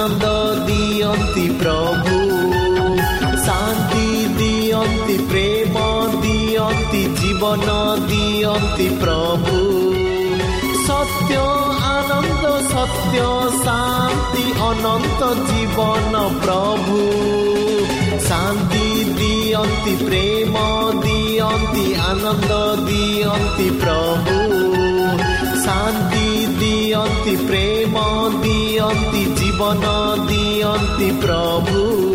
ଆନନ୍ଦ ଦିଅନ୍ତି ପ୍ରଭୁ। ଶାନ୍ତି ଦିଅନ୍ତି ପ୍ରେମ ଦିଅନ୍ତି ଜୀବନ ଦିଅନ୍ତି ପ୍ରଭୁ। ସତ୍ୟ ଆନନ୍ଦ ସତ୍ୟ ଶାନ୍ତି ଅନନ୍ତ ଜୀବନ ପ୍ରଭୁ। ଶାନ୍ତି ଦିଅନ୍ତି ପ୍ରେମ ଦିଅନ୍ତି ଆନନ୍ଦ ଦିଅନ୍ତି ପ୍ରଭୁ। ଶାନ୍ତି ଦିଅନ୍ତି ପ୍ରେମ ଦିଅନ୍ତି ଜୀବନ ଦିଅନ୍ତି ପ୍ରଭୁ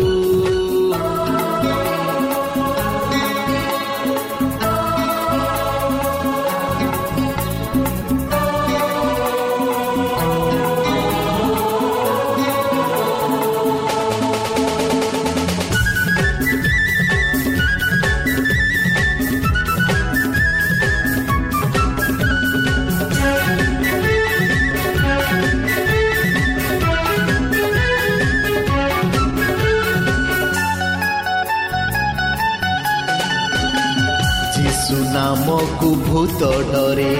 ନାମକୁ ଭୂତ ଡରେ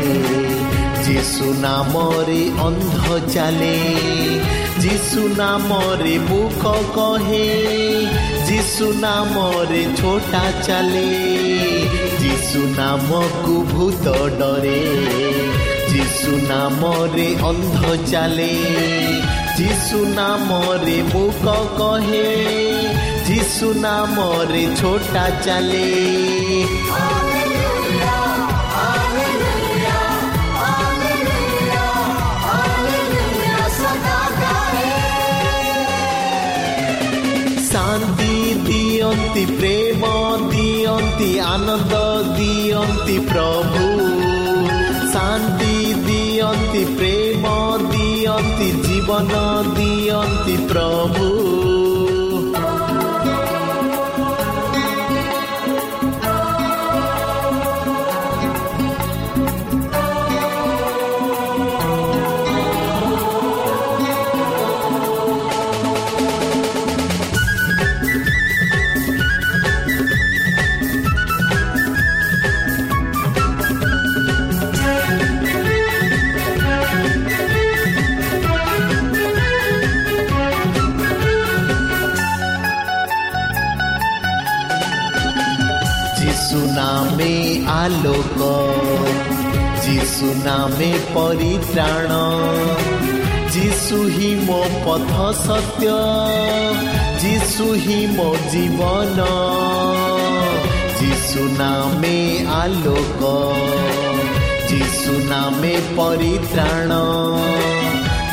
ଯୀଶୁ ନାମରେ ଅନ୍ଧ ଚାଲେ ଯୀଶୁ ନାମରେ ମୁଖ କହେ ଯୀଶୁ ନାମରେ ଛୋଟା ଚାଲେ ଯୀଶୁ ନାମକୁ ଭୂତ ଡରେ ଯୀଶୁ ନାମରେ ଅନ୍ଧ ଚାଲେ ଯୀଶୁ ନାମରେ ମୁଖ କହେ ଯୀଶୁ ନାମରେ ଛୋଟା ଚାଲେ ଦିଅନ୍ତି ପ୍ରେମ ଦିଅନ୍ତି ଆନନ୍ଦ ଦିଅନ୍ତି ପ୍ରଭୁ। ଶାନ୍ତି ଦିଅନ୍ତି ପ୍ରେମ ଦିଅନ୍ତି ଜୀବନ ଦିଅନ୍ତି ପ୍ରଭୁ। ପରିତ୍ରାଣ। ଯୀଶୁ ହିଁ ମୋ ପଥ ସତ୍ୟ। ଯୀଶୁ ହିଁ ମୋ ଜୀବନ। ଯୀଶୁ ନାମେ ଆଲୋକ। ଯୀଶୁ ନାମେ ପରିତ୍ରାଣ।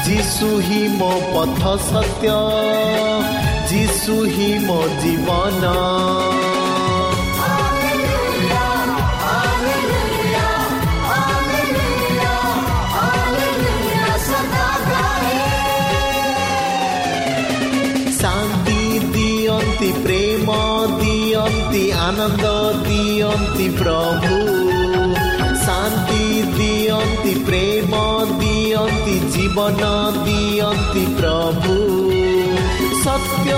ଯୀଶୁ ହିଁ ମୋ ପଥ ସତ୍ୟ। ଯୀଶୁ ହିଁ ମୋ ଜୀବନ। ଆନନ୍ଦ ଦିଅନ୍ତି ପ୍ରଭୁ ଶାନ୍ତି ଦିଅନ୍ତି ପ୍ରେମ ଦିଅନ୍ତି ଜୀବନ ଦିଅନ୍ତି ପ୍ରଭୁ ସତ୍ୟ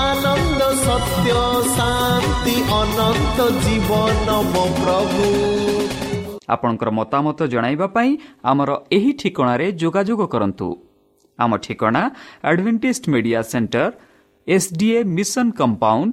ଆନନ୍ଦ ସତ୍ୟ ଶାନ୍ତି ଅନନ୍ତ ଜୀବନ ମୋ ପ୍ରଭୁ ଆପଣଙ୍କର ମତାମତ ଜଣାଇବା ପାଇଁ ଆମର ଏହି ଠିକଣାରେ ଯୋଗାଯୋଗ କରନ୍ତୁ। ଆମ ଠିକଣା Adventist media center SDA mission compound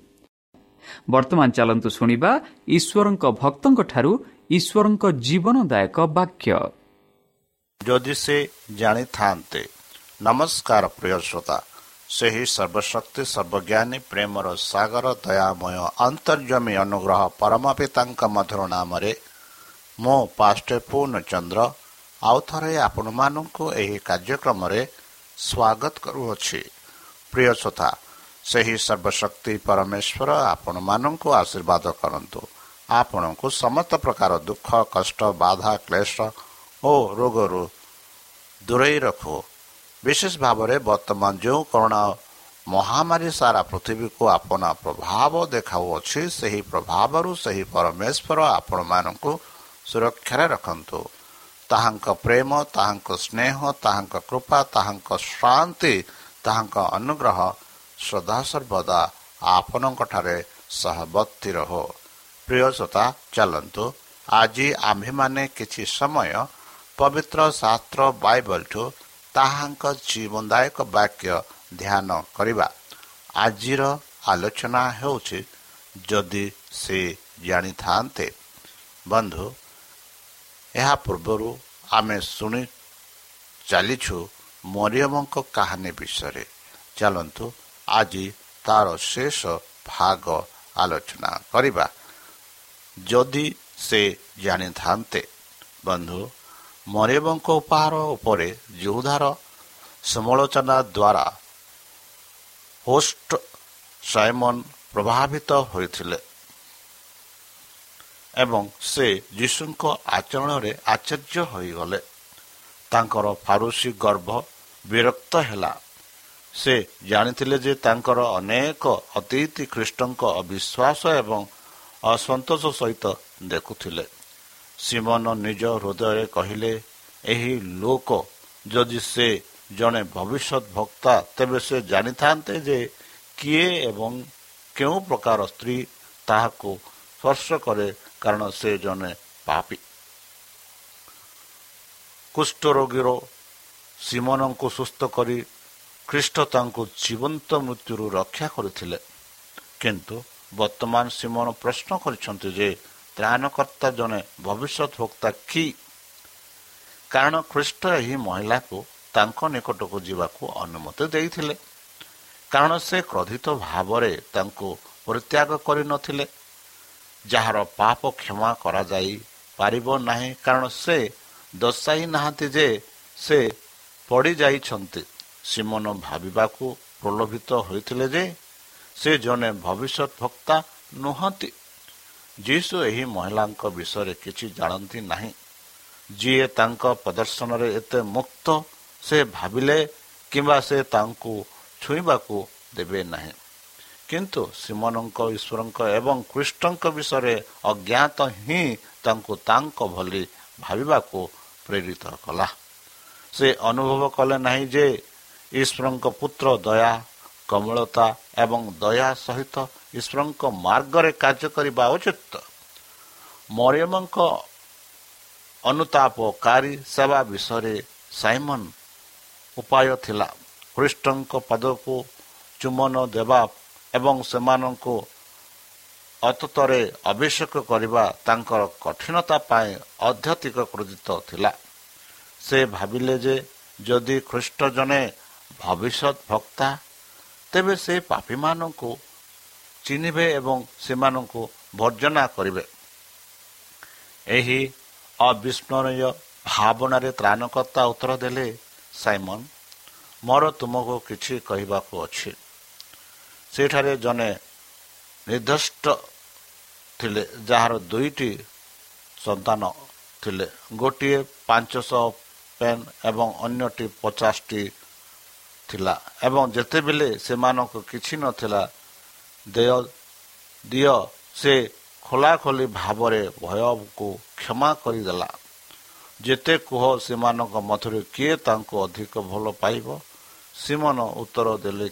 ବର୍ତ୍ତମାନ ଚାଲନ୍ତୁ ଶୁଣିବା ଈଶ୍ୱରଙ୍କ ଭକ୍ତଙ୍କଠାରୁ ଈଶ୍ୱରଙ୍କ ଜୀବନଦାୟକ ବାକ୍ୟ ଯଦି ସେ ଜାଣିଥାନ୍ତେ ନମସ୍କାର ପ୍ରିୟ ଶ୍ରୋତା ସେହି ସର୍ବଶକ୍ତି ସର୍ବଜ୍ଞାନୀ ପ୍ରେମର ସାଗର ଦୟାମୟ ଅନ୍ତର୍ଜମୀ ଅନୁଗ୍ରହ ପରମ ପିତାଙ୍କ ମଧୁର ନାମରେ ମୁଁ ପାଷ୍ଟ ପୂର୍ଣ୍ଣଚନ୍ଦ୍ର ଆଉ ଥରେ ଆପଣମାନଙ୍କୁ ଏହି କାର୍ଯ୍ୟକ୍ରମରେ ସ୍ୱାଗତ କରୁଅଛି। ପ୍ରିୟ ଶ୍ରୋତା ସେହି ସର୍ବଶକ୍ତି ପରମେଶ୍ୱର ଆପଣମାନଙ୍କୁ ଆଶୀର୍ବାଦ କରନ୍ତୁ। ଆପଣଙ୍କୁ ସମସ୍ତ ପ୍ରକାର ଦୁଃଖ କଷ୍ଟ ବାଧା କ୍ଲେଶ ଓ ରୋଗରୁ ଦୂରେଇ ରଖୁ। ବିଶେଷ ଭାବରେ ବର୍ତ୍ତମାନ ଯେଉଁ କରୋନା ମହାମାରୀ ସାରା ପୃଥିବୀକୁ ଆପଣା ପ୍ରଭାବ ଦେଖାଉଅଛି ସେହି ପ୍ରଭାବରୁ ସେହି ପରମେଶ୍ୱର ଆପଣମାନଙ୍କୁ ସୁରକ୍ଷାରେ ରଖନ୍ତୁ। ତାହାଙ୍କ ପ୍ରେମ ତାହାଙ୍କ ସ୍ନେହ ତାହାଙ୍କ କୃପା ତାହାଙ୍କ ଶାନ୍ତି ତାହାଙ୍କ ଅନୁଗ୍ରହ ଶ୍ରଦ୍ଧା ସର୍ବଦା ଆପଣଙ୍କଠାରେ ସହବର୍ତ୍ତୀ ରହୁ ପ୍ରିୟସତା ଚାଲନ୍ତୁ। ଆଜି ଆମ୍ଭେମାନେ କିଛି ସମୟ ପବିତ୍ର ଶାସ୍ତ୍ର ବାଇବଲଠୁ ତାହାଙ୍କ ଜୀବନଦାୟକ ବାକ୍ୟ ଧ୍ୟାନ କରିବା। ଆଜିର ଆଲୋଚନା ହେଉଛି ଯଦି ସେ ଜାଣିଥାନ୍ତେ। ବନ୍ଧୁ ଏହା ପୂର୍ବରୁ ଆମେ ଶୁଣି ଚାଲିଛୁ ମରିୟମଙ୍କ କାହାଣୀ ବିଷୟରେ। ଚାଲନ୍ତୁ ଆଜି ତାର ଶେଷ ଭାଗ ଆଲୋଚନା କରିବା। ଯଦି ସେ ଜାଣିଥାନ୍ତେ ବନ୍ଧୁ ମରିୟମଙ୍କ ଉପହାର ଉପରେ ଯୁଦ୍ଧାର ସମାଲୋଚନା ଦ୍ୱାରା ହୋଷ୍ଟ ସାଇମନ ପ୍ରଭାବିତ ହୋଇଥିଲେ ଏବଂ ସେ ଯୀଶୁଙ୍କ ଆଚରଣରେ ଆଶ୍ଚର୍ଯ୍ୟ ହୋଇଗଲେ। ତାଙ୍କର ଫାରୁସି ଗର୍ଭ ବିରକ୍ତ ହେଲା। ସେ ଜାଣିଥିଲେ ଯେ ତାଙ୍କର ଅନେକ ଅତିଥି ଖ୍ରୀଷ୍ଟଙ୍କ ଅବିଶ୍ୱାସ ଏବଂ ଅସନ୍ତୋଷ ସହିତ ଦେଖୁଥିଲେ। ସିମନ ନିଜ ହୃଦୟରେ କହିଲେ ଏହି ଲୋକ ଯଦି ସେ ଜଣେ ଭବିଷ୍ୟତ ଭକ୍ତା ତେବେ ସେ ଜାଣିଥାନ୍ତେ ଯେ କିଏ ଏବଂ କେଉଁ ପ୍ରକାର ସ୍ତ୍ରୀ ତାହାକୁ ସ୍ପର୍ଶ କରେ କାରଣ ସେ ଜଣେ ପାପି। କୁଷ୍ଠରୋଗୀର ସିମନଙ୍କୁ ସୁସ୍ଥ କରି ଖ୍ରୀଷ୍ଟ ତାଙ୍କୁ ଜୀବନ୍ତ ମୃତ୍ୟୁରୁ ରକ୍ଷା କରିଥିଲେ। କିନ୍ତୁ ବର୍ତ୍ତମାନ ସିମନ ପ୍ରଶ୍ନ କରିଛନ୍ତି ଯେ ତ୍ରାଣକର୍ତ୍ତା ଜଣେ ଭବିଷ୍ୟତ ଭୋକ୍ତା କି? କାରଣ ଖ୍ରୀଷ୍ଟ ଏହି ମହିଳାକୁ ତାଙ୍କ ନିକଟକୁ ଯିବାକୁ ଅନୁମତି ଦେଇଥିଲେ। କାରଣ ସେ କ୍ରୋଧିତ ଭାବରେ ତାଙ୍କୁ ପରିତ୍ୟାଗ କରିନଥିଲେ। ଯାହାର ପାପ କ୍ଷମା କରାଯାଇ ପାରିବ ନାହିଁ। କାରଣ ସେ ଦର୍ଶାଇ ନାହାନ୍ତି ଯେ ସେ ପଡ଼ିଯାଇଛନ୍ତି। ସିମନ ଭାବିବାକୁ ପ୍ରଲୋଭିତ ହୋଇଥିଲେ ଯେ ସେ ଜଣେ ଭବିଷ୍ୟତ ଭକ୍ତା ନୁହନ୍ତି। ଯୀଶୁ ଏହି ମହିଳାଙ୍କ ବିଷୟରେ କିଛି ଜାଣନ୍ତି ନାହିଁ। ଯିଏ ତାଙ୍କ ପ୍ରଦର୍ଶନରେ ଏତେ ମୁକ୍ତ ସେ ଭାବିଲେ କିମ୍ବା ସେ ତାଙ୍କୁ ଛୁଇଁବାକୁ ଦେବେ ନାହିଁ। କିନ୍ତୁ ସିମନଙ୍କ ଈଶ୍ୱରଙ୍କ ଏବଂ କୃଷ୍ଣଙ୍କ ବିଷୟରେ ଅଜ୍ଞାତ ହିଁ ତାଙ୍କୁ ତାଙ୍କ ଭଳି ଭାବିବାକୁ ପ୍ରେରିତ କଲା। ସେ ଅନୁଭବ କଲେ ନାହିଁ ଯେ ଈଶ୍ୱରଙ୍କ ପୁତ୍ର ଦୟା କମଳତା ଏବଂ ଦୟା ସହିତ ଈଶ୍ୱରଙ୍କ ମାର୍ଗରେ କାର୍ଯ୍ୟ କରିବା ଉଚିତ। ମରିୟମଙ୍କ ଅନୁତାପକାରୀ ସେବା ବିଷୟରେ ସାଇମନ ଉପାୟ ଥିଲା। ଖ୍ରୀଷ୍ଟଙ୍କ ପଦକୁ ଚୁମନ ଦେବା ଏବଂ ସେମାନଙ୍କୁ ଅତତରେ ଅଭିଷେକ କରିବା ତାଙ୍କର କଠିନତା ପାଇଁ ଅଧ୍ୟତିକ କ୍ରୋଧିତ ଥିଲା। ସେ ଭାବିଲେ ଯେ ଯଦି ଖ୍ରୀଷ୍ଟ ଜଣେ ଭବିଷ୍ୟତ ଭକ୍ତା ତେବେ ସେ ପାପୀମାନଙ୍କୁ ଚିହ୍ନିବେ ଏବଂ ସେମାନଙ୍କୁ ବର୍ଜନା କରିବେ ଏହି ଅବିସ୍ମରଣୀୟ ଭାବନାରେ ତ୍ରାଣକର୍ତ୍ତା ଉତ୍ତର ଦେଲେ ସାଇମନ ମୋର ତୁମକୁ କିଛି କହିବାକୁ ଅଛି। ସେଠାରେ ଜଣେ ନିର୍ଦ୍ଦିଷ୍ଟ ଥିଲେ ଯାହାର ଦୁଇଟି ସନ୍ତାନ ଥିଲେ ଗୋଟିଏ ପାଞ୍ଚଶହ ପେନ୍ ଏବଂ ଅନ୍ୟଟି ପଚାଶଟି ଥିଲା। ଏବଂ ଯେତେବେଳେ ସେମାନଙ୍କୁ କିଛି ନଥିଲା ଦେୟ ଦିଅ ସେ ଖୋଲାଖୋଲି ଭାବରେ ଭୟକୁ କ୍ଷମା କରିଦେଲା। ଯେତେ କୁହ ସେମାନଙ୍କ ମଧ୍ୟରୁ କିଏ ତାଙ୍କୁ ଅଧିକ ଭଲ ପାଇବ? ସିମନ ଉତ୍ତର ଦେଲେ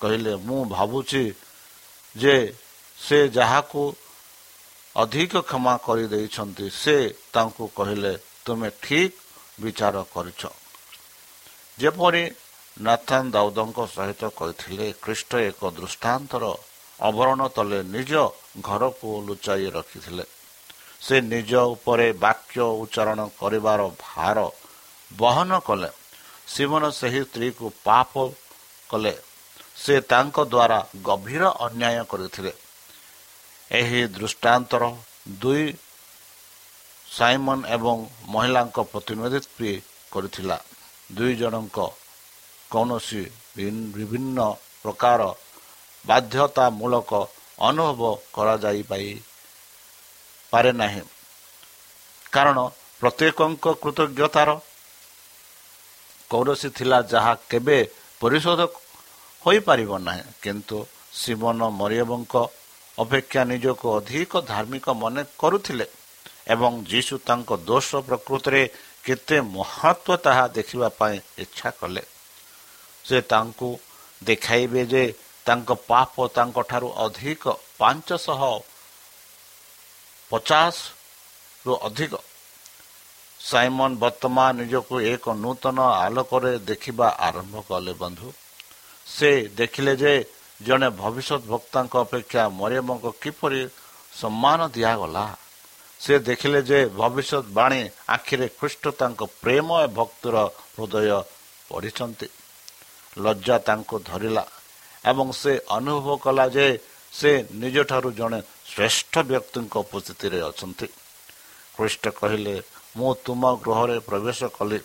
କହିଲେ ମୁଁ ଭାବୁଛି ଯେ ସେ ଯାହାକୁ ଅଧିକ କ୍ଷମା କରିଦେଇଛନ୍ତି ସେ ତାଙ୍କୁ କହିଲେ ତୁମେ ଠିକ୍ ବିଚାର କରିଛ। ଯେପରି ନାଥାନ ଦାଉଦଙ୍କ ସହିତ କହିଥିଲେ ଖ୍ରୀଷ୍ଟ ଏକ ଦୃଷ୍ଟାନ୍ତର ଅବରଣ ତଳେ ନିଜ ଘରକୁ ଲୁଚାଇ ରଖିଥିଲେ। ସେ ନିଜ ଉପରେ ବାକ୍ୟ ଉଚ୍ଚାରଣ କରିବାର ଭାର ବହନ କଲେ। ସିମନ ସେହି ସ୍ତ୍ରୀକୁ ପାପ କଲେ। ସେ ତାଙ୍କ ଦ୍ୱାରା ଗଭୀର ଅନ୍ୟାୟ କରିଥିଲେ। ଏହି ଦୃଷ୍ଟାନ୍ତର ଦୁଇ ସାଇମନ ଏବଂ ମହିଳାଙ୍କ ପ୍ରତିନିଧିତ୍ୱ କରିଥିଲା। ଦୁଇ ଜଣଙ୍କ କୌଣସି ବିଭିନ୍ନ ପ୍ରକାର ବାଧ୍ୟତାମୂଳକ ଅନୁଭବ କରାଯାଇପାରେ ନାହିଁ। କାରଣ ପ୍ରତ୍ୟେକଙ୍କ କୃତଜ୍ଞତାର କୌଣସି ଥିଲା ଯାହା କେବେ ପରିଶୋଧ ହୋଇପାରିବ ନାହିଁ। କିନ୍ତୁ ସିମନ ମରିୟବଙ୍କ ଅପେକ୍ଷା ନିଜକୁ ଅଧିକ ଧାର୍ମିକ ମନେ କରୁଥିଲେ ଏବଂ ଯୀଶୁ ତାଙ୍କ ଦୋଷ ପ୍ରକୃତରେ କେତେ ମହତ୍ଵ ତାହା ଦେଖିବା ପାଇଁ ଇଚ୍ଛା କଲେ। ସେ ତାଙ୍କୁ ଦେଖାଇବେ ଯେ ତାଙ୍କ ପାପ ତାଙ୍କଠାରୁ ଅଧିକ ପାଞ୍ଚଶହ ପଚାଶରୁ ଅଧିକ। ସାଇମନ ବର୍ତ୍ତମାନ ନିଜକୁ ଏକ ନୂତନ ଆଲୋକରେ ଦେଖିବା ଆରମ୍ଭ କଲେ ବନ୍ଧୁ। ସେ ଦେଖିଲେ ଯେ ଜଣେ ଭବିଷ୍ୟତ ଭକ୍ତାଙ୍କ ଅପେକ୍ଷା ମରିୟମଙ୍କୁ କିପରି ସମ୍ମାନ ଦିଆଗଲା। ସେ ଦେଖିଲେ ଯେ ଭବିଷ୍ୟତ ବାଣୀ ଆଖିରେ ଖ୍ରୀଷ୍ଟ ତାଙ୍କ ପ୍ରେମ ଭକ୍ତର ହୃଦୟ ପଢ଼ିଛନ୍ତି। ଲଜ୍ଜା ତାଙ୍କୁ ଧରିଲା ଏବଂ ସେ ଅନୁଭବ କଲା ଯେ ସେ ନିଜଠାରୁ ଜଣେ ଶ୍ରେଷ୍ଠ ବ୍ୟକ୍ତିଙ୍କ ଉପସ୍ଥିତିରେ ଅଛନ୍ତି। ଖ୍ରୀଷ୍ଟ କହିଲେ ମୁଁ ତୁମ ଗୃହରେ ପ୍ରବେଶ କଲି।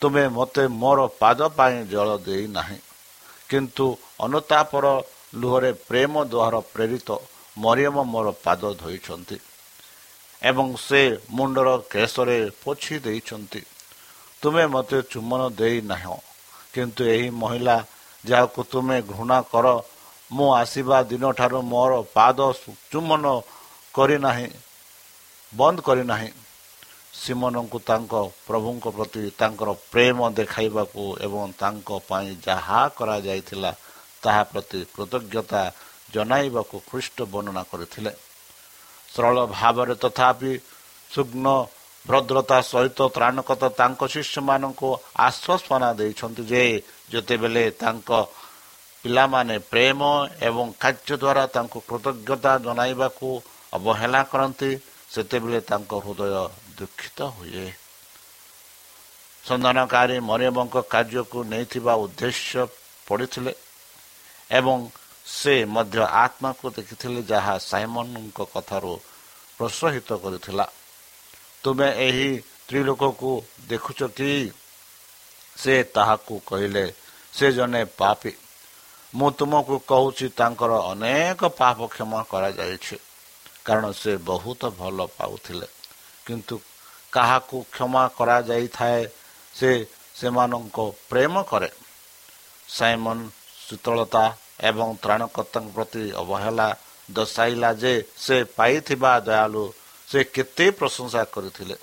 ତୁମେ ମୋତେ ମୋର ପାଦ ପାଇଁ ଜଳ ଦେଇନାହିଁ କିନ୍ତୁ ଅନୁତାପର ଲୁହରେ ପ୍ରେମ ଦ୍ୱାରା ପ୍ରେରିତ ମରିୟମ ମୋର ପାଦ ଧୋଇଛନ୍ତି ଏବଂ ସେ ମୁଣ୍ଡର କେଶରେ ପୋଛି ଦେଇଛନ୍ତି। ତୁମେ ମୋତେ ଚୁମନ ଦେଇନାହଁ କିନ୍ତୁ ଏହି ମହିଳା ଯାହାକୁ ତୁମେ ଘୃଣା କର ମୁଁ ଆସିବା ଦିନଠାରୁ ମୋର ପାଦ ଚୁମନ କରିନାହିଁ ବନ୍ଦ କରିନାହିଁ ସିମନଙ୍କୁ ତାଙ୍କ ପ୍ରଭୁଙ୍କ ପ୍ରତି ତାଙ୍କର ପ୍ରେମ ଦେଖାଇବାକୁ ଏବଂ ତାଙ୍କ ପାଇଁ ଯାହା କରାଯାଇଥିଲା ତାହା ପ୍ରତି କୃତଜ୍ଞତା ଜଣାଇବାକୁ ଖ୍ରୀଷ୍ଟ ବର୍ଣ୍ଣନା କରିଥିଲେ। ସରଳ ଭାବରେ ତଥାପି ସୁଗ୍ନ ଭଦ୍ରତା ସହିତ ତ୍ରାଣକତା ତାଙ୍କ ଶିଷ୍ୟମାନଙ୍କୁ ଆଶ୍ୱାସନା ଦେଇଛନ୍ତି ଯେ ଯେତେବେଳେ ତାଙ୍କ ପିଲାମାନେ ପ୍ରେମ ଏବଂ କାର୍ଯ୍ୟ ଦ୍ୱାରା ତାଙ୍କୁ କୃତଜ୍ଞତା ଜଣାଇବାକୁ ଅବହେଳା କରନ୍ତି ସେତେବେଳେ ତାଙ୍କ ହୃଦୟ ଦୁଃଖିତ ହୁଏ। ସନ୍ଧାନକାରୀ ମରିୟମଙ୍କ କାର୍ଯ୍ୟକୁ ନେଇଥିବା ଉଦ୍ଦେଶ୍ୟ ପଡ଼ିଥିଲେ ଏବଂ ସେ ମଧ୍ୟ ଆତ୍ମାକୁ ଦେଖିଥିଲେ ଯାହା ସାଇମନଙ୍କ କଥାରୁ ପ୍ରୋତ୍ସାହିତ କରିଥିଲା। ତୁମେ ଏହି ସ୍ତ୍ରୀ ଲୋକକୁ ଦେଖୁଛ କି ସେ ତାହାକୁ କହିଲେ ସେ ଜଣେ ପାପୀ। ମୁଁ ତୁମକୁ କହୁଛି ତାଙ୍କର ଅନେକ ପାପ କ୍ଷମା କରାଯାଇଛି। କାରଣ ସେ ବହୁତ ଭଲ ପାଉଥିଲେ। କିନ୍ତୁ କାହାକୁ କ୍ଷମା କରାଯାଇଥାଏ ସେ ସେମାନଙ୍କ ପ୍ରେମ କରେ। ସାଇମନ ଶୀତଳତା ଏବଂ ତ୍ରାଣକର୍ତ୍ତାଙ୍କ ପ୍ରତି ଅବହେଳା ଦର୍ଶାଇଲା ଯେ ସେ ପାଇଥିବା ଦୟାଲୁ ସେ କେତେ ପ୍ରଶଂସା କରିଥିଲେ।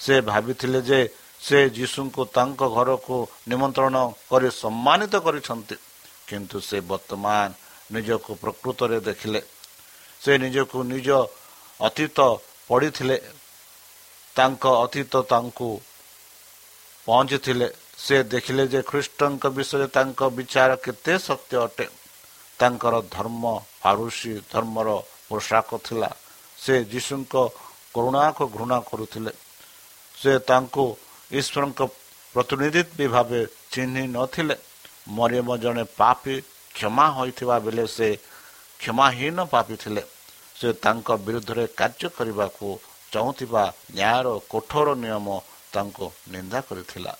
ସେ ଭାବିଥିଲେ ଯେ ସେ ଯୀଶୁଙ୍କୁ ତାଙ୍କ ଘରକୁ ନିମନ୍ତ୍ରଣ କରି ସମ୍ମାନିତ କରିଛନ୍ତି। କିନ୍ତୁ ସେ ବର୍ତ୍ତମାନ ନିଜକୁ ପ୍ରକୃତରେ ଦେଖିଲେ। ସେ ନିଜକୁ ନିଜ ଅତୀତ ପଡ଼ିଥିଲେ ତାଙ୍କ ଅତୀତ ତାଙ୍କୁ ପହଞ୍ଚିଥିଲେ। ସେ ଦେଖିଲେ ଯେ ଖ୍ରୀଷ୍ଟଙ୍କ ବିଷୟରେ ତାଙ୍କ ବିଚାର କେତେ ସତ୍ୟ ଅଟେ। ତାଙ୍କର ଧର୍ମ ଫାରୁସି ଧର୍ମର ପୋଷାକ ଥିଲା। ସେ ଯୀଶୁଙ୍କ କରୁଣାକୁ ଘୃଣା କରୁଥିଲେ। ସେ ତାଙ୍କୁ ଈଶ୍ୱରଙ୍କ ପ୍ରତିନିଧିତ୍ୱ ଭାବେ ଚିହ୍ନି ନଥିଲେ। ମରିୟମ ଜଣେ ପାପି କ୍ଷମା ହୋଇଥିବା ବେଳେ ସେ କ୍ଷମାହୀନ ପାପି ଥିଲେ। ସେ ତାଙ୍କ ବିରୁଦ୍ଧରେ କାର୍ଯ୍ୟ କରିବାକୁ ଚାହୁଁଥିବା ନ୍ୟାୟର କଠୋର ନିୟମ ତାଙ୍କୁ ନିନ୍ଦା କରିଥିଲା।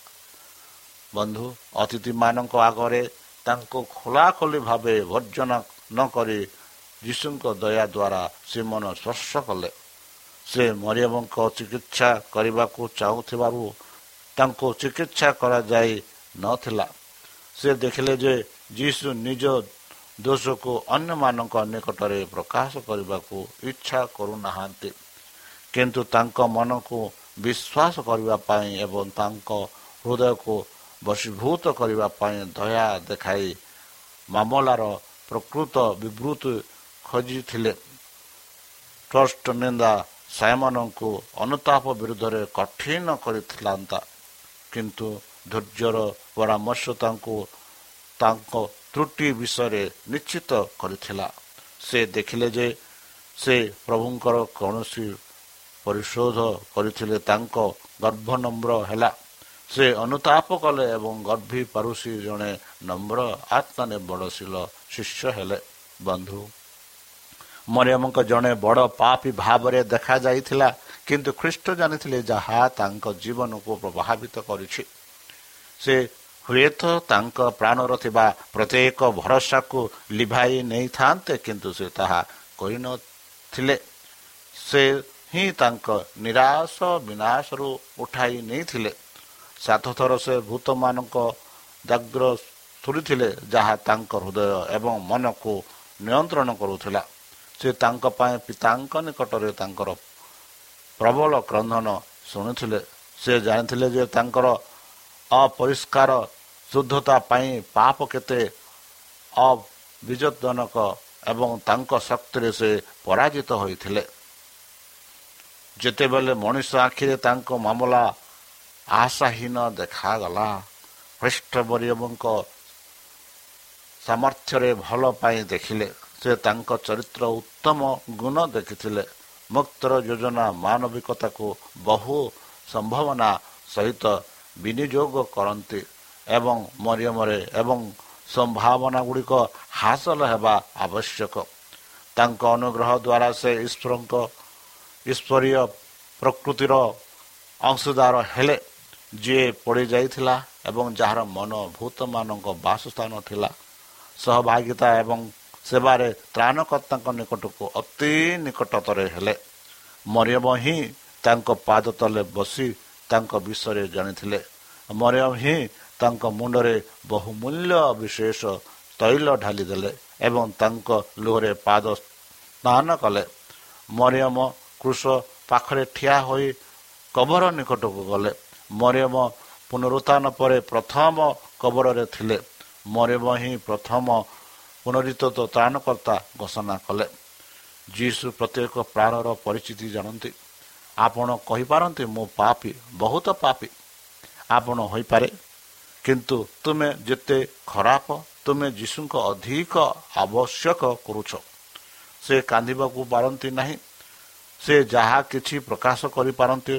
ବନ୍ଧୁ ଅତିଥିମାନଙ୍କ ଆଗରେ ତାଙ୍କୁ ଖୋଲାଖୋଲି ଭାବେ ବର୍ଜନା ନ କରି ଯୀଶୁଙ୍କ ଦୟା ଦ୍ୱାରା ସିମନ ସ୍ପର୍ଶ କଲେ। ସେ ମରିୟମଙ୍କ ଚିକିତ୍ସା କରିବାକୁ ଚାହୁଁଥିବାରୁ ତାଙ୍କୁ ଚିକିତ୍ସା କରାଯାଇ ନଥିଲା। ସେ ଦେଖିଲେ ଯେ ଯୀଶୁ ନିଜ ଦୋଷକୁ ଅନ୍ୟମାନଙ୍କ ନିକଟରେ ପ୍ରକାଶ କରିବାକୁ ଇଚ୍ଛା କରୁନାହାନ୍ତି। କିନ୍ତୁ ତାଙ୍କ ମନକୁ ବିଶ୍ୱାସ କରିବା ପାଇଁ ଏବଂ ତାଙ୍କ ହୃଦୟକୁ ବଶୀଭୂତ କରିବା ପାଇଁ ଦୟା ଦେଖାଇ ମାମଲାର ପ୍ରକୃତ ବିବୃତ୍ତି ଖୋଜିଥିଲେ। ଟ୍ରଷ୍ଟ ନିନ୍ଦା ସାୟମାନଙ୍କୁ ଅନୁତାପ ବିରୁଦ୍ଧରେ କଠିନ କରିଥିଲା କିନ୍ତୁ ଧୈର୍ଯ୍ୟର ପରାମର୍ଶ ତାଙ୍କୁ ତାଙ୍କ ତ୍ରୁଟି ବିଷୟରେ ନିଶ୍ଚିତ କରିଥିଲା। ସେ ଦେଖିଲେ ଯେ ସେ ପ୍ରଭୁଙ୍କର କୌଣସି ପରିଶୋଧ କରିଥିଲେ ତାଙ୍କ ଗର୍ଭ ନମ୍ର ହେଲା। ସେ ଅନୁତାପ କଲେ ଏବଂ ଗର୍ଭୀ ପାରୁସି ଜଣେ ନମ୍ର ଆତ୍ମନିର୍ଭରଶୀଳ ଶିଷ୍ୟ ହେଲେ। ବନ୍ଧୁ ମରିୟମଙ୍କ ଜଣେ ବଡ଼ ପାପି ଭାବରେ ଦେଖାଯାଇଥିଲା କିନ୍ତୁ ଖ୍ରୀଷ୍ଟ ଜାଣିଥିଲେ ଯାହା ତାଙ୍କ ଜୀବନକୁ ପ୍ରଭାବିତ କରିଛି। ସେ ହୁଏତ ତାଙ୍କ ପ୍ରାଣର ଥିବା ପ୍ରତ୍ୟେକ ଭରସାକୁ ଲିଭାଇ ନେଇଥାନ୍ତେ କିନ୍ତୁ ସେ ତାହା କରିନଥିଲେ। ସେ ହିଁ ତାଙ୍କ ନିରାଶ ବିନାଶରୁ ଉଠାଇ ନେଇଥିଲେ। ସାତଥର ସେ ଭୂତମାନଙ୍କ ଦାଗ୍ର ଶୁଣିଥିଲେ ଯାହା ତାଙ୍କ ହୃଦୟ ଏବଂ ମନକୁ ନିୟନ୍ତ୍ରଣ କରୁଥିଲା। ସେ ତାଙ୍କ ପାଇଁ ପିତାଙ୍କ ନିକଟରେ ତାଙ୍କର ପ୍ରବଳ କ୍ରନ୍ଧନ ଶୁଣିଥିଲେ। ସେ ଜାଣିଥିଲେ ଯେ ତାଙ୍କର ଅପରିଷ୍କାର ଶୁଦ୍ଧତା ପାଇଁ ପାପ କେତେ ଅବିଜନକ ଏବଂ ତାଙ୍କ ଶକ୍ତିରେ ସେ ପରାଜିତ ହୋଇଥିଲେ। ଯେତେବେଳେ ମଣିଷ ଆଖିରେ ତାଙ୍କ ମାମଲା ଆଶାହୀନ ଦେଖାଗଲା ଖ୍ରୀଷ୍ଟବରୀୟଙ୍କ ସାମର୍ଥ୍ୟରେ ଭଲ ପାଇଁ ଦେଖିଲେ। ସେ ତାଙ୍କ ଚରିତ୍ର ଉତ୍ତମ ଗୁଣ ଦେଖିଥିଲେ। ମୁକ୍ତର ଯୋଜନା ମାନବିକତାକୁ ବହୁ ସମ୍ଭାବନା ସହିତ ବିନିଯୋଗ କରନ୍ତି ଏବଂ ମରିୟମରେ ଏବଂ ସମ୍ଭାବନା ଗୁଡ଼ିକ ହାସଲ ହେବା ଆବଶ୍ୟକ। ତାଙ୍କ ଅନୁଗ୍ରହ ଦ୍ୱାରା ସେ ଈଶ୍ୱରଙ୍କ ଈଶ୍ୱରୀୟ ପ୍ରକୃତିର ଅଂଶୀଦାର ହେଲେ ଯିଏ ପଡ଼ିଯାଇଥିଲା ଏବଂ ଯାହାର ମନ ଭୂତମାନଙ୍କ ବାସସ୍ଥାନ ଥିଲା। ସହଭାଗିତା ଏବଂ ସେବାରେ ତ୍ରାଣକର୍ତ୍ତାଙ୍କ ନିକଟକୁ ଅତି ନିକଟତରେ ହେଲେ। ମରିୟମ ହିଁ ତାଙ୍କ ପାଦ ତଲେ ବସି ତାଙ୍କ ବିଷୟରେ ଜାଣିଥିଲେ। ମରିୟମ ହିଁ ତାଙ୍କ ମୁଣ୍ଡରେ ବହୁମୂଲ୍ୟ ବିଶେଷ ତୈଳ ଢାଲିଦେଲେ ଏବଂ ତାଙ୍କ ଲୁହରେ ପାଦ ସ୍ନାନ କଲେ। ମରିୟମ କୃଷ ପାଖରେ ଠିଆ ହୋଇ କବର ନିକଟକୁ ଗଲେ। ମରିୟମ ପୁନରୁତ୍ଥାନ ପରେ ପ୍ରଥମ କବରରେ ଥିଲେ। ମରିୟମ ହିଁ ପ୍ରଥମ ପୁନରିତ ତ୍ରାଣକର୍ତ୍ତା ଘୋଷଣା କଲେ। ଯୀଶୁ ପ୍ରତ୍ୟେକ ପ୍ରାଣର ପରିଚିତି ଜାଣନ୍ତି। ଆପଣ କହିପାରନ୍ତି ମୁଁ ପାପି ବହୁତ ପାପି। ଆପଣ ହୋଇପାରେ। କିନ୍ତୁ ତୁମେ ଯେତେ ଖରାପ ତୁମେ ଯୀଶୁଙ୍କ ଅଧିକ ଆବଶ୍ୟକ କରୁଛ। ସେ କାନ୍ଦିବାକୁ ପାରନ୍ତି ନାହିଁ। ସେ ଯାହା କିଛି ପ୍ରକାଶ କରିପାରନ୍ତି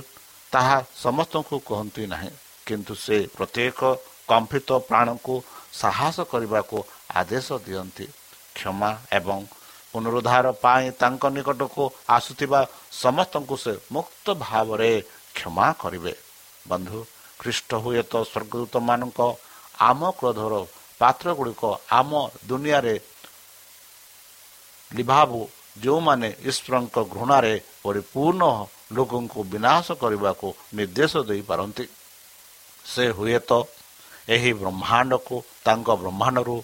ତାହା ସମସ୍ତଙ୍କୁ କହନ୍ତି ନାହିଁ। କିନ୍ତୁ ସେ ପ୍ରତ୍ୟେକ କମ୍ପିତ ପ୍ରାଣକୁ ସାହସ କରିବାକୁ ଆଦେଶ ଦିଅନ୍ତି କ୍ଷମା ଏବଂ ପୁନରୁଦ୍ଧାର ପାଇଁ ତାଙ୍କ ନିକଟକୁ ଆସୁଥିବା ସମସ୍ତଙ୍କୁ ସେ ମୁକ୍ତ ଭାବରେ କ୍ଷମା କରିବେ। ବନ୍ଧୁ ଖ୍ରୀଷ୍ଟ ହୁଏତ ସ୍ୱର୍ଗଦୂତମାନଙ୍କ ଆମ କ୍ରୋଧର ପାତ୍ର ଗୁଡ଼ିକ ଆମ ଦୁନିଆରେ ଲିଭାବୁ ଯେଉଁମାନେ ଈଶ୍ୱରଙ୍କ ଘୃଣାରେ ପରିପୂର୍ଣ୍ଣ ଲୋକଙ୍କୁ ବିନାଶ କରିବାକୁ ନିର୍ଦ୍ଦେଶ ଦେଇପାରନ୍ତି। ସେ ହୁଏତ ଏହି ବ୍ରହ୍ମାଣ୍ଡକୁ ତାଙ୍କ ବ୍ରହ୍ମାଣ୍ଡରୁ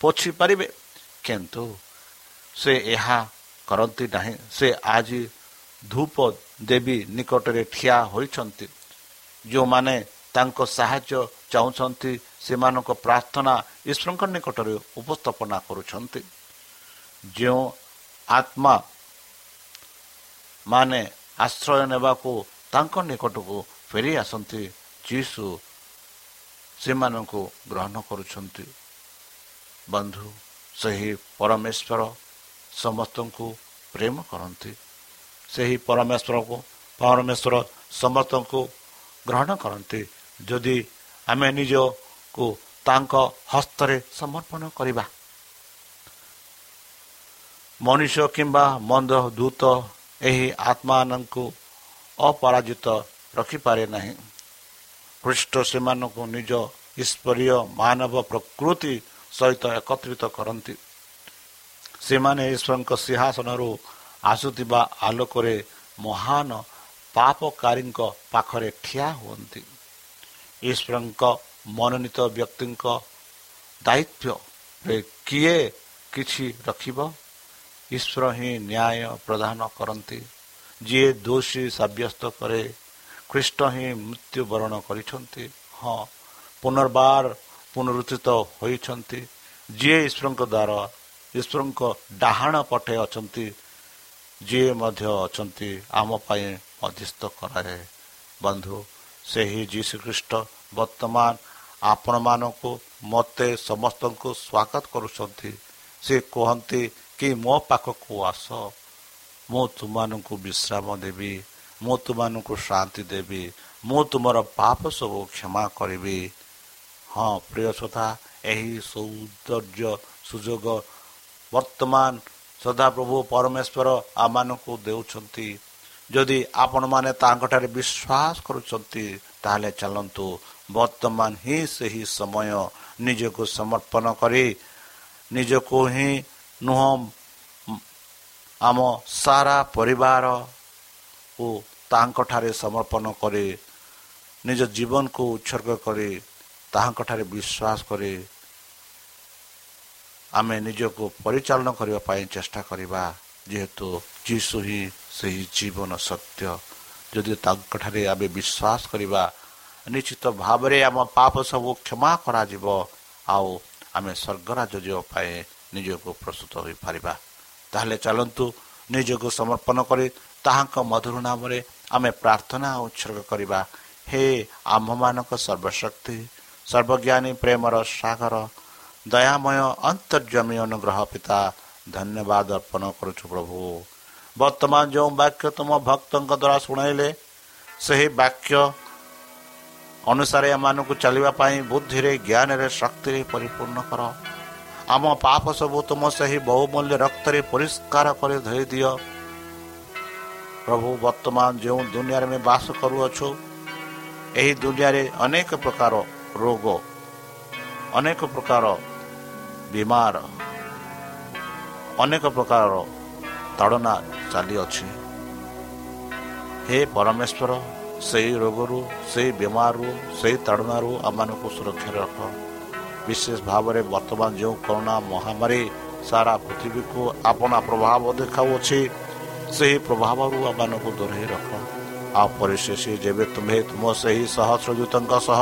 ପୋଛି ପାରିବେ କିନ୍ତୁ ସେ ଏହା କରନ୍ତି ନାହିଁ। ସେ ଆଜି ଧୂପ ଦେବୀ ନିକଟରେ ଠିଆ ହୋଇଛନ୍ତି। ଯେଉଁମାନେ ତାଙ୍କ ସାହାଯ୍ୟ ଚାହୁଁଛନ୍ତି ସେମାନଙ୍କ ପ୍ରାର୍ଥନା ଈଶ୍ୱରଙ୍କ ନିକଟରେ ଉପସ୍ଥାପନା କରୁଛନ୍ତି। ଯେଉଁ ଆତ୍ମା ମାନେ ଆଶ୍ରୟ ନେବାକୁ ତାଙ୍କ ନିକଟକୁ ଫେରି ଆସନ୍ତି ଯୀଶୁ ସେମାନଙ୍କୁ ଗ୍ରହଣ କରୁଛନ୍ତି। ବନ୍ଧୁ ସେହି ପରମେଶ୍ୱର ସମସ୍ତଙ୍କୁ ପ୍ରେମ କରନ୍ତି। ସେହି ପରମେଶ୍ୱରକୁ ପରମେଶ୍ୱର ସମସ୍ତଙ୍କୁ ଗ୍ରହଣ କରନ୍ତି। ଯଦି ଆମେ ନିଜକୁ ତାଙ୍କ ହସ୍ତରେ ସମର୍ପଣ କରିବା ମଣିଷ କିମ୍ବା ମନ୍ଦ ଦୂତ ଏହି ଆତ୍ମାମାନଙ୍କୁ ଅପରାଜିତ ରଖିପାରେ ନାହିଁ। ଖ୍ରୀଷ୍ଟ ସେମାନଙ୍କୁ ନିଜ ଈଶ୍ୱରୀୟ ମାନବ ପ୍ରକୃତି ସହିତ ଏକତ୍ରିତ କରନ୍ତି। ସେମାନେ ଈଶ୍ୱରଙ୍କ ସିଂହାସନରୁ ଆସୁଥିବା ଆଲୋକରେ ମହାନ ପାପକାରୀଙ୍କ ପାଖରେ ଠିଆ ହୁଅନ୍ତି। ଈଶ୍ୱରଙ୍କ ମନୋନୀତ ବ୍ୟକ୍ତିଙ୍କ ଦାୟିତ୍ୱରେ କିଏ କିଛି ରଖିବ? ଈଶ୍ୱର ହିଁ ନ୍ୟାୟ ପ୍ରଦାନ କରନ୍ତି। ଯିଏ ଦୋଷୀ ସାବ୍ୟସ୍ତ କରେ ଖ୍ରୀଷ୍ଟ ହିଁ ମୃତ୍ୟୁବରଣ କରିଛନ୍ତି। ହଁ ପୁନର୍ବାର ପୁନରୁତ୍ଥିତ ହୋଇଛନ୍ତି। ଯିଏ ଈଶ୍ୱରଙ୍କ ଦ୍ୱାରା ଈଶ୍ୱରଙ୍କ ଡାହାଣ ପଟେ ଅଛନ୍ତି ଯିଏ ମଧ୍ୟ ଅଛନ୍ତି ଆମ ପାଇଁ ମଧ୍ୟସ୍ଥ କରାଏ। ବନ୍ଧୁ ସେହି ଯୀଶୁଖ୍ରୀଷ୍ଟ ବର୍ତ୍ତମାନ ଆପଣମାନଙ୍କୁ ମୋତେ ସମସ୍ତଙ୍କୁ ସ୍ୱାଗତ କରୁଛନ୍ତି। ସେ କୁହନ୍ତି କି ମୋ ପାଖକୁ ଆସ। ମୁଁ ତୁମମାନଙ୍କୁ ବିଶ୍ରାମ ଦେବି ମୁଁ ତୁମମାନଙ୍କୁ ଶାନ୍ତି ଦେବି ମୁଁ ତୁମର ପାପ ସବୁ କ୍ଷମା କରିବି। ହଁ ପ୍ରିୟ ଶ୍ରୋତା ଏହି ସୌନ୍ଦର୍ଯ୍ୟ ସୁଯୋଗ ବର୍ତ୍ତମାନ ସଦାପ୍ରଭୁ ପରମେଶ୍ୱର ଆମମାନଙ୍କୁ ଦେଉଛନ୍ତି। ଯଦି ଆପଣମାନେ ତାଙ୍କଠାରେ ବିଶ୍ୱାସ କରୁଛନ୍ତି ତାହେଲେ ଚାଲନ୍ତୁ। ବର୍ତ୍ତମାନ ହିଁ ସେହି ସମୟ। ନିଜକୁ ସମର୍ପଣ କରି ନିଜକୁ ହିଁ ନୁହଁ ଆମ ସାରା ପରିବାରକୁ ତାଙ୍କଠାରେ ସମର୍ପଣ କରି ନିଜ ଜୀବନକୁ ଉତ୍ସର୍ଗ କରି ତାହାଙ୍କଠାରେ ବିଶ୍ୱାସ କରି ଆମେ ନିଜକୁ ପରିଚାଳନା କରିବା ପାଇଁ ଚେଷ୍ଟା କରିବା ଯେହେତୁ ଯୀଶୁ ହିଁ ସେହି ଜୀବନ ସତ୍ୟ। ଯଦି ତାଙ୍କଠାରେ ଆମେ ବିଶ୍ୱାସ କରିବା ନିଶ୍ଚିତ ଭାବରେ ଆମ ପାପ ସବୁ କ୍ଷମା କରାଯିବ ଆଉ ଆମେ ସ୍ୱର୍ଗରାଜ ଯିବା ପାଇଁ ନିଜକୁ ପ୍ରସ୍ତୁତ ହୋଇପାରିବା। ତାହେଲେ ଚାଲନ୍ତୁ ନିଜକୁ ସମର୍ପଣ କରି ତାହାଙ୍କ ମଧୁର ନାମରେ ଆମେ ପ୍ରାର୍ଥନା ଉତ୍ସର୍ଗ କରିବା। ହେ ଆମ୍ଭମାନଙ୍କ ସର୍ବଶକ୍ତି ସର୍ବଜ୍ଞାନୀ ପ୍ରେମର ସାଗର ଦୟାମୟ ଅନ୍ତର୍ଜମୀ ଅନୁଗ୍ରହ ପିତା ଧନ୍ୟବାଦ ଅର୍ପଣ କରୁଛୁ ପ୍ରଭୁ ବର୍ତ୍ତମାନ ଯେଉଁ ବାକ୍ୟ ତୁମ ଭକ୍ତଙ୍କ ଦ୍ୱାରା ଶୁଣାଇଲେ ସେହି ବାକ୍ୟ ଅନୁସାରେ ଏମାନଙ୍କୁ ଚାଲିବା ପାଇଁ ବୁଦ୍ଧିରେ ଜ୍ଞାନରେ ଶକ୍ତିରେ ପରିପୂର୍ଣ୍ଣ କର ଆମ ପାପ ସବୁ ତୁମ ସେହି ବହୁମୂଲ୍ୟ ରକ୍ତରେ ପରିଷ୍କାର କରି ଧରି ଦିଅ ପ୍ରଭୁ ବର୍ତ୍ତମାନ ଯେଉଁ ଦୁନିଆରେ ଆମେ ବାସ କରୁଅଛୁ ଏହି ଦୁନିଆରେ ଅନେକ ପ୍ରକାର ରୋଗ ଅନେକ ପ୍ରକାର ବିମାର ଅନେକ ପ୍ରକାରର ତାଡ଼ନା ଚାଲିଅଛି। ହେ ପରମେଶ୍ୱର ସେହି ରୋଗରୁ ସେହି ବେମାରରୁ ସେହି ତାଡ଼ନାରୁ ଆମମାନଙ୍କୁ ସୁରକ୍ଷାରେ ରଖ। ବିଶେଷ ଭାବରେ ବର୍ତ୍ତମାନ ଯେଉଁ କରୋନା ମହାମାରୀ ସାରା ପୃଥିବୀକୁ ଆପଣା ପ୍ରଭାବ ଦେଖାଉଅଛି ସେହି ପ୍ରଭାବରୁ ଆମମାନଙ୍କୁ ଦୂରେଇ ରଖ। ଆଉ ପରିଶେଷ ଯେବେ ତୁମେ ତୁମ ସେହି ସହସ୍ରଦୂତଙ୍କ ସହ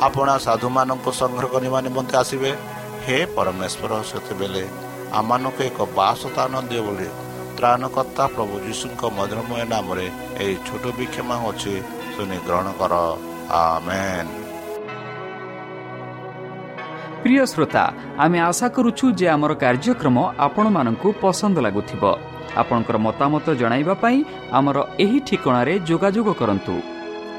ଆପଣା ସାଧୁମାନଙ୍କୁ ସଂଗ୍ରହ କରିବା ନିମନ୍ତେ ଆସିବେ। ହେ ପରମେଶ୍ୱର ସେତେବେଳେ ଆମମାନଙ୍କୁ ଏକ ବାସସ୍ଥାନ ଦିଅ ବୋଲି ତ୍ରାଣକର୍ତ୍ତା ପ୍ରଭୁ ଯୀଶୁଙ୍କ ମଧୁରମୟ ନାମରେ ଏହି ଛୋଟ ବିକ୍ଷମା ଅଛି ଶୁଣି ଗ୍ରହଣ କର। ଆମେନ୍। ପ୍ରିୟ ଶ୍ରୋତା ଆମେ ଆଶା କରୁଛୁ ଯେ ଆମର କାର୍ଯ୍ୟକ୍ରମ ଆପଣମାନଙ୍କୁ ପସନ୍ଦ ଲାଗୁଥିବ। ଆପଣଙ୍କର ମତାମତ ଜଣାଇବା ପାଇଁ ଆମର ଏହି ଠିକଣାରେ ଯୋଗାଯୋଗ କରନ୍ତୁ।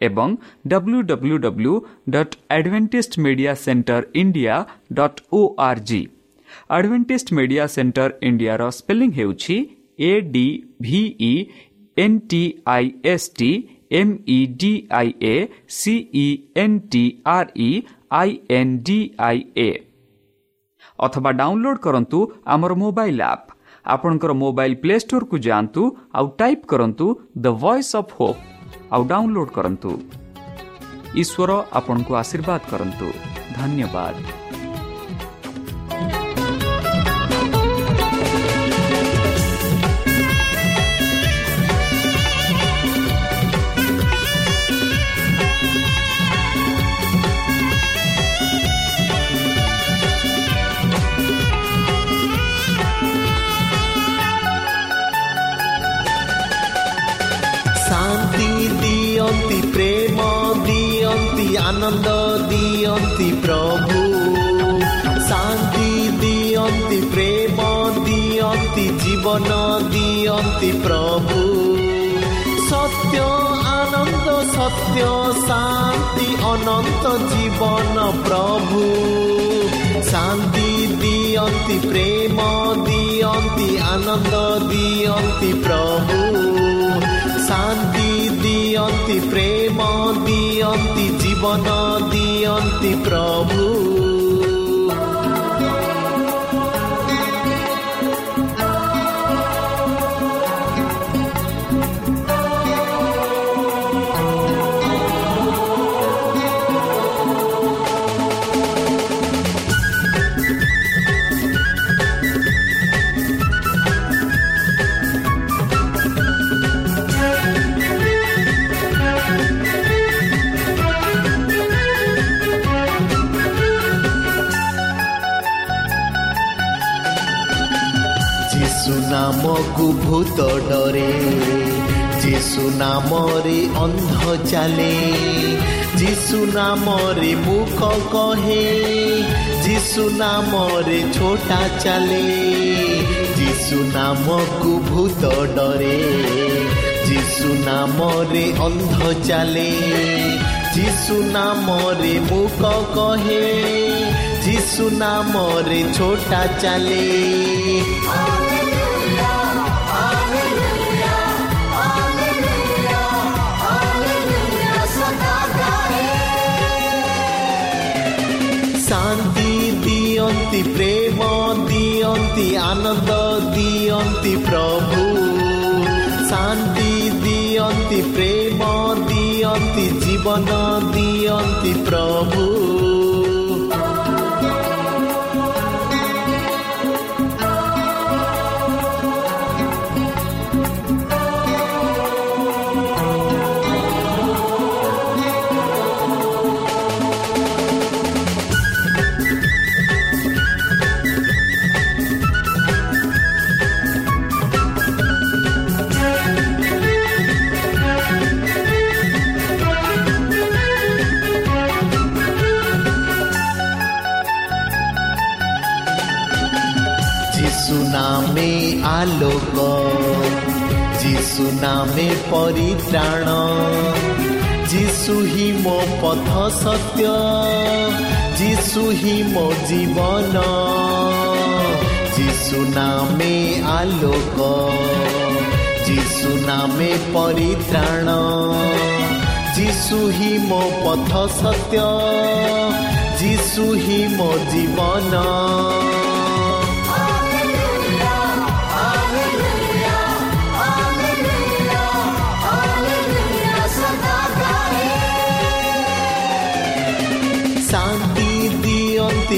ଏବଂ W W W dot Adventist media center India dot O R G Adventist media center ଇଣ୍ଡିଆର ସ୍ପେଲିଂ ହେଉଛି A D V E N T I S T M E D I A C E N T R E I N D I A ଅଥବା download କରନ୍ତୁ ଆମର mobile app ଆପଣଙ୍କର mobile play ଷ୍ଟୋରକୁ ଯାଆନ୍ତୁ ଆଉ type କରନ୍ତୁ the voice of hope ଆଉ download କରନ୍ତୁ। ଈଶ୍ୱର ଆପଣଙ୍କୁ ଆଶୀର୍ବାଦ କରନ୍ତୁ। ଧନ୍ୟବାଦ। ଜୀବନ ଦିଅ ଦିଅନ୍ତି ପ୍ରଭୁ। ସତ୍ୟ ଆନନ୍ଦ ସତ୍ୟ ଶାନ୍ତି ଅନନ୍ତ ଜୀବନ ପ୍ରଭୁ। ଶାନ୍ତି ଦିଅନ୍ତି ପ୍ରେମ ଦିଅନ୍ତି ଆନନ୍ଦ ଦିଅନ୍ତି ପ୍ରଭୁ। ଶାନ୍ତି ଦିଅନ୍ତି ପ୍ରେମ ଦିଅନ୍ତି ଜୀବନ ଦିଅନ୍ତି ପ୍ରଭୁ। ଚାଲେ ଯୀଶୁ ନାମରେ ମୁଖ କହେ ଯୀଶୁ ନାମରେ ଛୋଟା ଚାଲେ ଯୀଶୁ ନାମକୁ ଭୂତ ଡରେ ଯୀଶୁ ନାମରେ ଅନ୍ଧ ଚାଲେ ଯୀଶୁ ନାମରେ ମୁଖ କହେ ଯୀଶୁ ନାମରେ ଛୋଟା ଚାଲେ ଦିଅନ୍ତି ପ୍ରେମ ଦିଅନ୍ତି ଆନନ୍ଦ ଦିଅନ୍ତି ପ୍ରଭୁ ଶାନ୍ତି ଦିଅନ୍ତି ପ୍ରେମ ଦିଅନ୍ତି ଜୀବନ ଦିଅନ୍ତି ପ୍ରଭୁ ଆଲୋକ ଯୀଶୁ ନାମେ ପରିତ୍ରାଣ। ଯୀଶୁ ହିଁ ମୋ ପଥ ସତ୍ୟ ଯୀଶୁ ହିଁ ମୋ ଜୀବନ। ଯୀଶୁ ନାମେ ଆଲୋକ ଯୀଶୁ ନାମେ ପରିତ୍ରାଣ। ଯୀଶୁ ହିଁ ମୋ ପଥ ସତ୍ୟ ଯୀଶୁ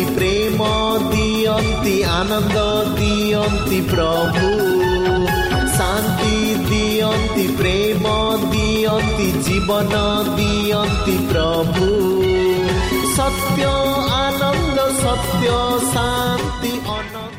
ହିଁ ମୋ ଜୀବନ ଆନନ୍ଦ ଦିଅନ୍ତି ପ୍ରଭୁ ଶାନ୍ତି ଦିଅନ୍ତି ପ୍ରେମ ଦିଅନ୍ତି ଜୀବନ ଦିଅନ୍ତି ପ୍ରଭୁ ସତ୍ୟ ଆନନ୍ଦ ସତ୍ୟ ଶାନ୍ତି ଅନନ୍ତ